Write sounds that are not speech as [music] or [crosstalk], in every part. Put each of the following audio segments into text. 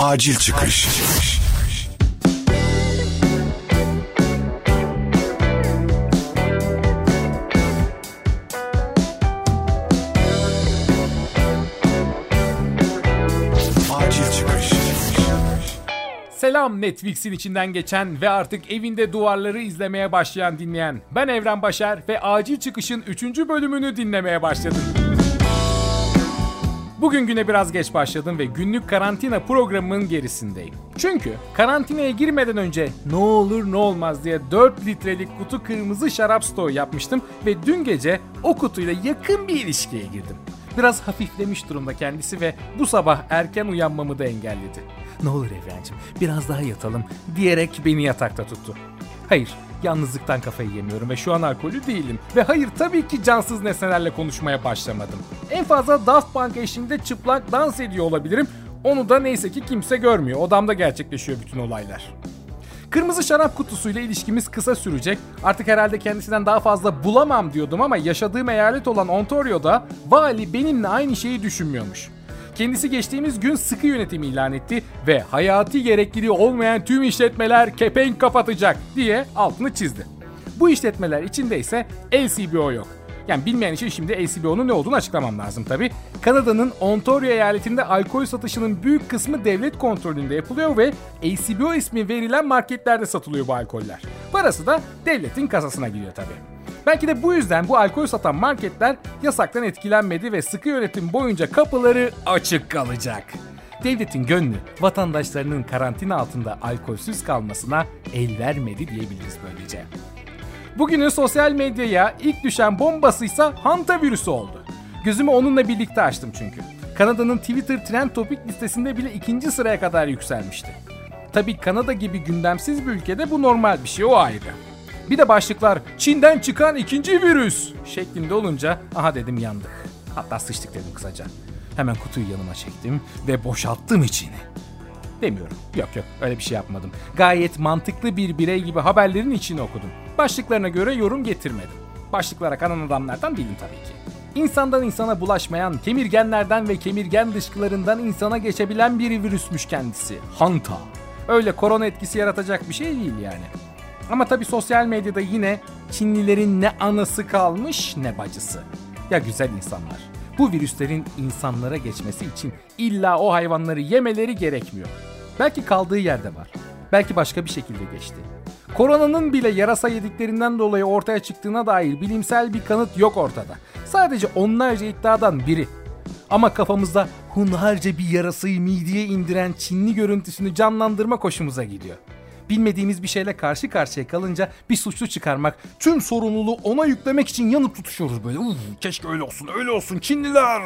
Acil çıkış. Selam Netflix'in içinden geçen ve artık evinde duvarları izlemeye başlayan dinleyen. Ben Evren Başar ve Acil Çıkış'ın 3. bölümünü dinlemeye başladım. Bugün güne biraz geç başladım ve günlük karantina programımın gerisindeyim. Çünkü karantinaya girmeden önce ne olur ne olmaz diye 4 litrelik kutu kırmızı şarap stoğu yapmıştım ve dün gece o kutuyla yakın bir ilişkiye girdim. Biraz hafiflemiş durumda kendisi ve bu sabah erken uyanmamı da engelledi. Ne olur Evrencim biraz daha yatalım diyerek beni yatakta tuttu. Hayır yalnızlıktan kafayı yemiyorum ve şu an alkolü değilim. Ve hayır tabii ki cansız nesnelerle konuşmaya başlamadım. En fazla Daft Punk eşliğinde çıplak dans ediyor olabilirim. Onu da neyse ki kimse görmüyor. Odamda gerçekleşiyor bütün olaylar. Kırmızı şarap kutusuyla ilişkimiz kısa sürecek. Artık herhalde kendisinden daha fazla bulamam diyordum ama yaşadığım eyalet olan Ontario'da vali benimle aynı şeyi düşünmüyormuş. Kendisi geçtiğimiz gün sıkı yönetim ilan etti ve hayati gerekliliği olmayan tüm işletmeler kepenk kapatacak diye altını çizdi. Bu işletmeler içinde ise LCBO yok. Yani bilmeyen için şimdi LCBO'nun ne olduğunu açıklamam lazım tabi. Kanada'nın Ontario eyaletinde alkol satışının büyük kısmı devlet kontrolünde yapılıyor ve LCBO ismi verilen marketlerde satılıyor bu alkoller. Parası da devletin kasasına gidiyor tabi. Belki de bu yüzden bu alkol satan marketler yasaktan etkilenmedi ve sıkı yönetim boyunca kapıları açık kalacak. Devletin gönlü vatandaşlarının karantina altında alkolsüz kalmasına el vermedi diyebiliriz böylece. Bugünün sosyal medyaya ilk düşen bombasıysa Hanta virüsü oldu. Gözümü onunla birlikte açtım çünkü. Kanada'nın Twitter Trend Topic listesinde bile ikinci sıraya kadar yükselmişti. Tabi Kanada gibi gündemsiz bir ülkede bu normal bir şey o ayrı. Bir de başlıklar Çin'den çıkan ikinci virüs şeklinde olunca aha dedim yandık. Hatta sıçtık dedim kısaca. Hemen kutuyu yanıma çektim ve boşalttım içini. Demiyorum. Yok yok öyle bir şey yapmadım. Gayet mantıklı bir birey gibi haberlerin içini okudum. Başlıklarına göre yorum getirmedim. Başlıklara kanan adamlardan değilim tabii ki. İnsandan insana bulaşmayan, kemirgenlerden ve kemirgen dışkılarından insana geçebilen bir virüsmüş kendisi. Hanta. Öyle korona etkisi yaratacak bir şey değil yani. Ama tabii sosyal medyada yine Çinlilerin ne anası kalmış ne bacısı. Ya güzel insanlar. Bu virüslerin insanlara geçmesi için illa o hayvanları yemeleri gerekmiyor. Belki kaldığı yerde var. Belki başka bir şekilde geçti. Koronanın bile yarasa yediklerinden dolayı ortaya çıktığına dair bilimsel bir kanıt yok ortada. Sadece onlarca iddiadan biri. Ama kafamızda hunharca bir yarasayı mideye indiren Çinli görüntüsünü canlandırma hoşumuza gidiyor. Bilmediğimiz bir şeyle karşı karşıya kalınca bir suçlu çıkarmak, tüm sorumluluğu ona yüklemek için yanıp tutuşuyoruz böyle. Uf, keşke öyle olsun, öyle olsun Çinliler.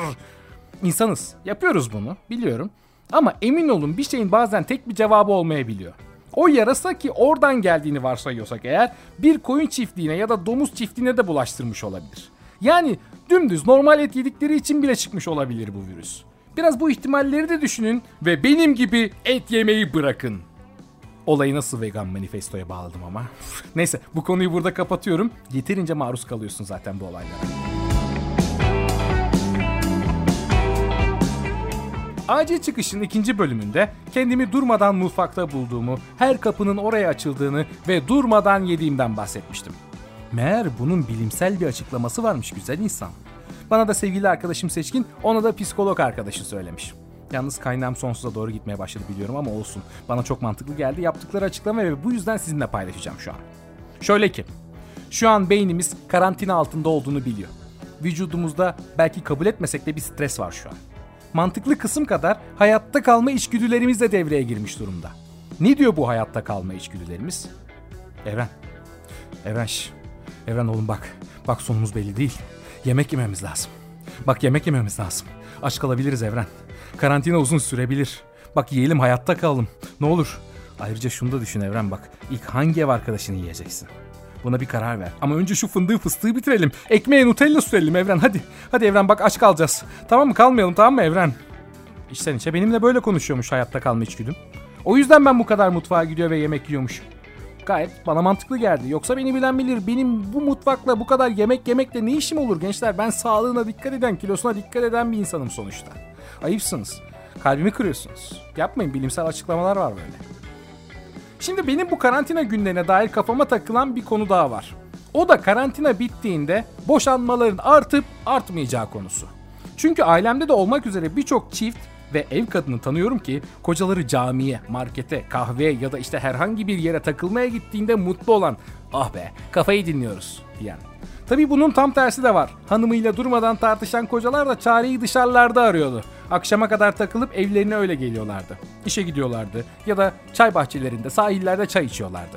İnsanız. Yapıyoruz bunu, biliyorum. Ama emin olun bir şeyin bazen tek bir cevabı olmayabiliyor. O yarasa ki oradan geldiğini varsayıyorsak eğer bir koyun çiftliğine ya da domuz çiftliğine de bulaştırmış olabilir. Yani dümdüz normal et yedikleri için bile çıkmış olabilir bu virüs. Biraz bu ihtimalleri de düşünün ve benim gibi et yemeyi bırakın. Olayı nasıl vegan manifestoya bağladım ama. Neyse bu konuyu burada kapatıyorum. Yeterince maruz kalıyorsun zaten bu olaylara. Acil çıkışın ikinci bölümünde kendimi durmadan mutfakta bulduğumu, her kapının oraya açıldığını ve durmadan yediğimden bahsetmiştim. Meğer bunun bilimsel bir açıklaması varmış güzel insan. Bana da sevgili arkadaşım Seçkin, ona da psikolog arkadaşı söylemiş. Yalnız kaynağım sonsuza doğru gitmeye başladı biliyorum ama olsun. Bana çok mantıklı geldi. Yaptıkları açıklama ve bu yüzden sizinle paylaşacağım şu an. Şöyle ki, şu an beynimiz karantina altında olduğunu biliyor. Vücudumuzda belki kabul etmesek de bir stres var şu an. Mantıklı kısım kadar hayatta kalma içgüdülerimiz de devreye girmiş durumda. Ne diyor bu hayatta kalma içgüdülerimiz? Evren. Evren şş. Evren oğlum bak. Bak sonumuz belli değil. Yemek yememiz lazım. Bak yemek yememiz lazım. Aç kalabiliriz Evren. Karantina uzun sürebilir. Bak yiyelim hayatta kalalım. Ne olur. Ayrıca şunu da düşün Evren bak. İlk hangi ev arkadaşını yiyeceksin? Buna bir karar ver. Ama önce şu fındığı fıstığı bitirelim. Ekmeğe Nutella sürelim Evren hadi. Hadi Evren bak aç kalacağız. Tamam mı kalmayalım tamam mı Evren? İçten içe benimle böyle konuşuyormuş hayatta kalma içgüdüm. O yüzden ben bu kadar mutfağa gidiyor ve yemek yiyormuş. Gayet bana mantıklı geldi. Yoksa beni bilen bilir. Benim bu mutfakla bu kadar yemek yemekle ne işim olur gençler? Ben sağlığına dikkat eden, kilosuna dikkat eden bir insanım sonuçta. Ayıpsınız. Kalbimi kırıyorsunuz. Yapmayın bilimsel açıklamalar var böyle. Şimdi benim bu karantina günlerine dair kafama takılan bir konu daha var. O da karantina bittiğinde boşanmaların artıp artmayacağı konusu. Çünkü ailemde de olmak üzere birçok çift ve ev kadını tanıyorum ki kocaları camiye, markete, kahveye ya da işte herhangi bir yere takılmaya gittiğinde mutlu olan ah be kafayı dinliyoruz diyen. Tabi bunun tam tersi de var. Hanımıyla durmadan tartışan kocalar da çareyi dışarılarda arıyordu. Akşama kadar takılıp evlerine öyle geliyorlardı. İşe gidiyorlardı ya da çay bahçelerinde, sahillerde çay içiyorlardı.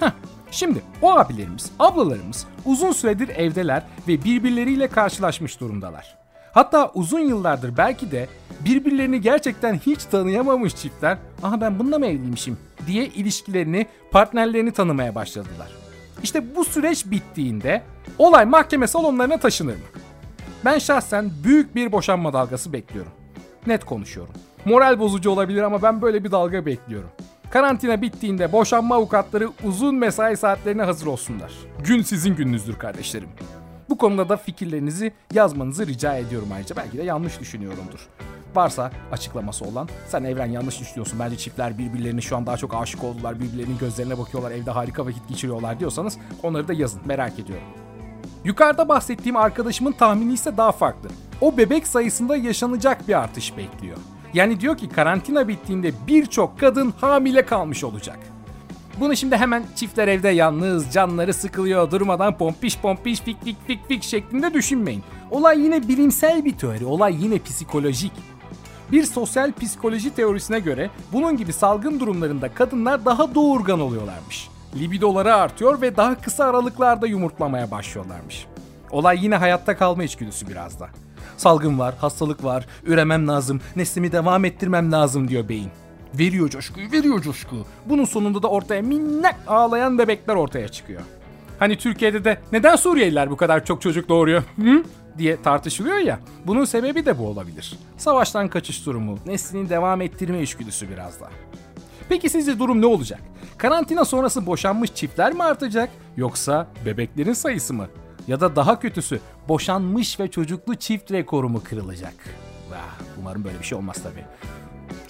Heh, şimdi o abilerimiz, ablalarımız uzun süredir evdeler ve birbirleriyle karşılaşmış durumdalar. Hatta uzun yıllardır belki de birbirlerini gerçekten hiç tanıyamamış çiftler aha ben bununla mı evliymişim diye ilişkilerini, partnerlerini tanımaya başladılar. İşte bu süreç bittiğinde olay mahkeme salonlarına taşınır mı? Ben şahsen büyük bir boşanma dalgası bekliyorum. Net konuşuyorum. Moral bozucu olabilir ama ben böyle bir dalga bekliyorum. Karantina bittiğinde boşanma avukatları uzun mesai saatlerine hazır olsunlar. Gün sizin gününüzdür kardeşlerim. Bu konuda da fikirlerinizi yazmanızı rica ediyorum ayrıca. Belki de yanlış düşünüyorumdur. Varsa açıklaması olan sen Evren yanlış düşünüyorsun. Bence çiftler birbirlerine şu an daha çok aşık oldular. Birbirlerinin gözlerine bakıyorlar. Evde harika vakit geçiriyorlar diyorsanız onları da yazın. Merak ediyorum. Yukarıda bahsettiğim arkadaşımın tahmini ise daha farklı. O bebek sayısında yaşanacak bir artış bekliyor. Yani diyor ki karantina bittiğinde birçok kadın hamile kalmış olacak. Bunu şimdi hemen çiftler evde yalnız, canları sıkılıyor, durmadan pompiş pompiş fik fik fik fik şeklinde düşünmeyin. Olay yine bilimsel bir teori, olay yine psikolojik. Bir sosyal psikoloji teorisine göre bunun gibi salgın durumlarında kadınlar daha doğurgan oluyorlarmış. Libidoları artıyor ve daha kısa aralıklarda yumurtlamaya başlıyorlarmış. Olay yine hayatta kalma içgüdüsü biraz da. Salgın var, hastalık var, üremem lazım, neslimi devam ettirmem lazım diyor beyin. Veriyor coşkuyu, veriyor coşku. Bunun sonunda da ortaya minnak ağlayan bebekler ortaya çıkıyor. Hani Türkiye'de de neden Suriyeliler bu kadar çok çocuk doğuruyor? [laughs] Hı? diye tartışılıyor ya. Bunun sebebi de bu olabilir. Savaştan kaçış durumu, neslini devam ettirme içgüdüsü biraz da. Peki sizce durum ne olacak? Karantina sonrası boşanmış çiftler mi artacak yoksa bebeklerin sayısı mı? Ya da daha kötüsü boşanmış ve çocuklu çift rekoru mu kırılacak? Umarım böyle bir şey olmaz tabii.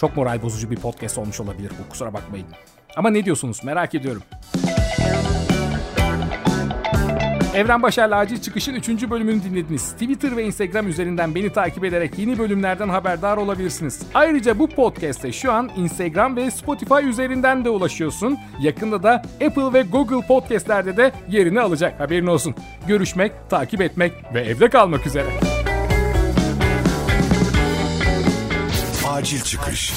Çok moral bozucu bir podcast olmuş olabilir bu kusura bakmayın. Ama ne diyorsunuz merak ediyorum. Evren Başar'la Acil Çıkış'ın 3. bölümünü dinlediniz. Twitter ve Instagram üzerinden beni takip ederek yeni bölümlerden haberdar olabilirsiniz. Ayrıca bu podcast'e şu an Instagram ve Spotify üzerinden de ulaşıyorsun. Yakında da Apple ve Google Podcast'lerde de yerini alacak haberin olsun. Görüşmek, takip etmek ve evde kalmak üzere. Acil çıkış.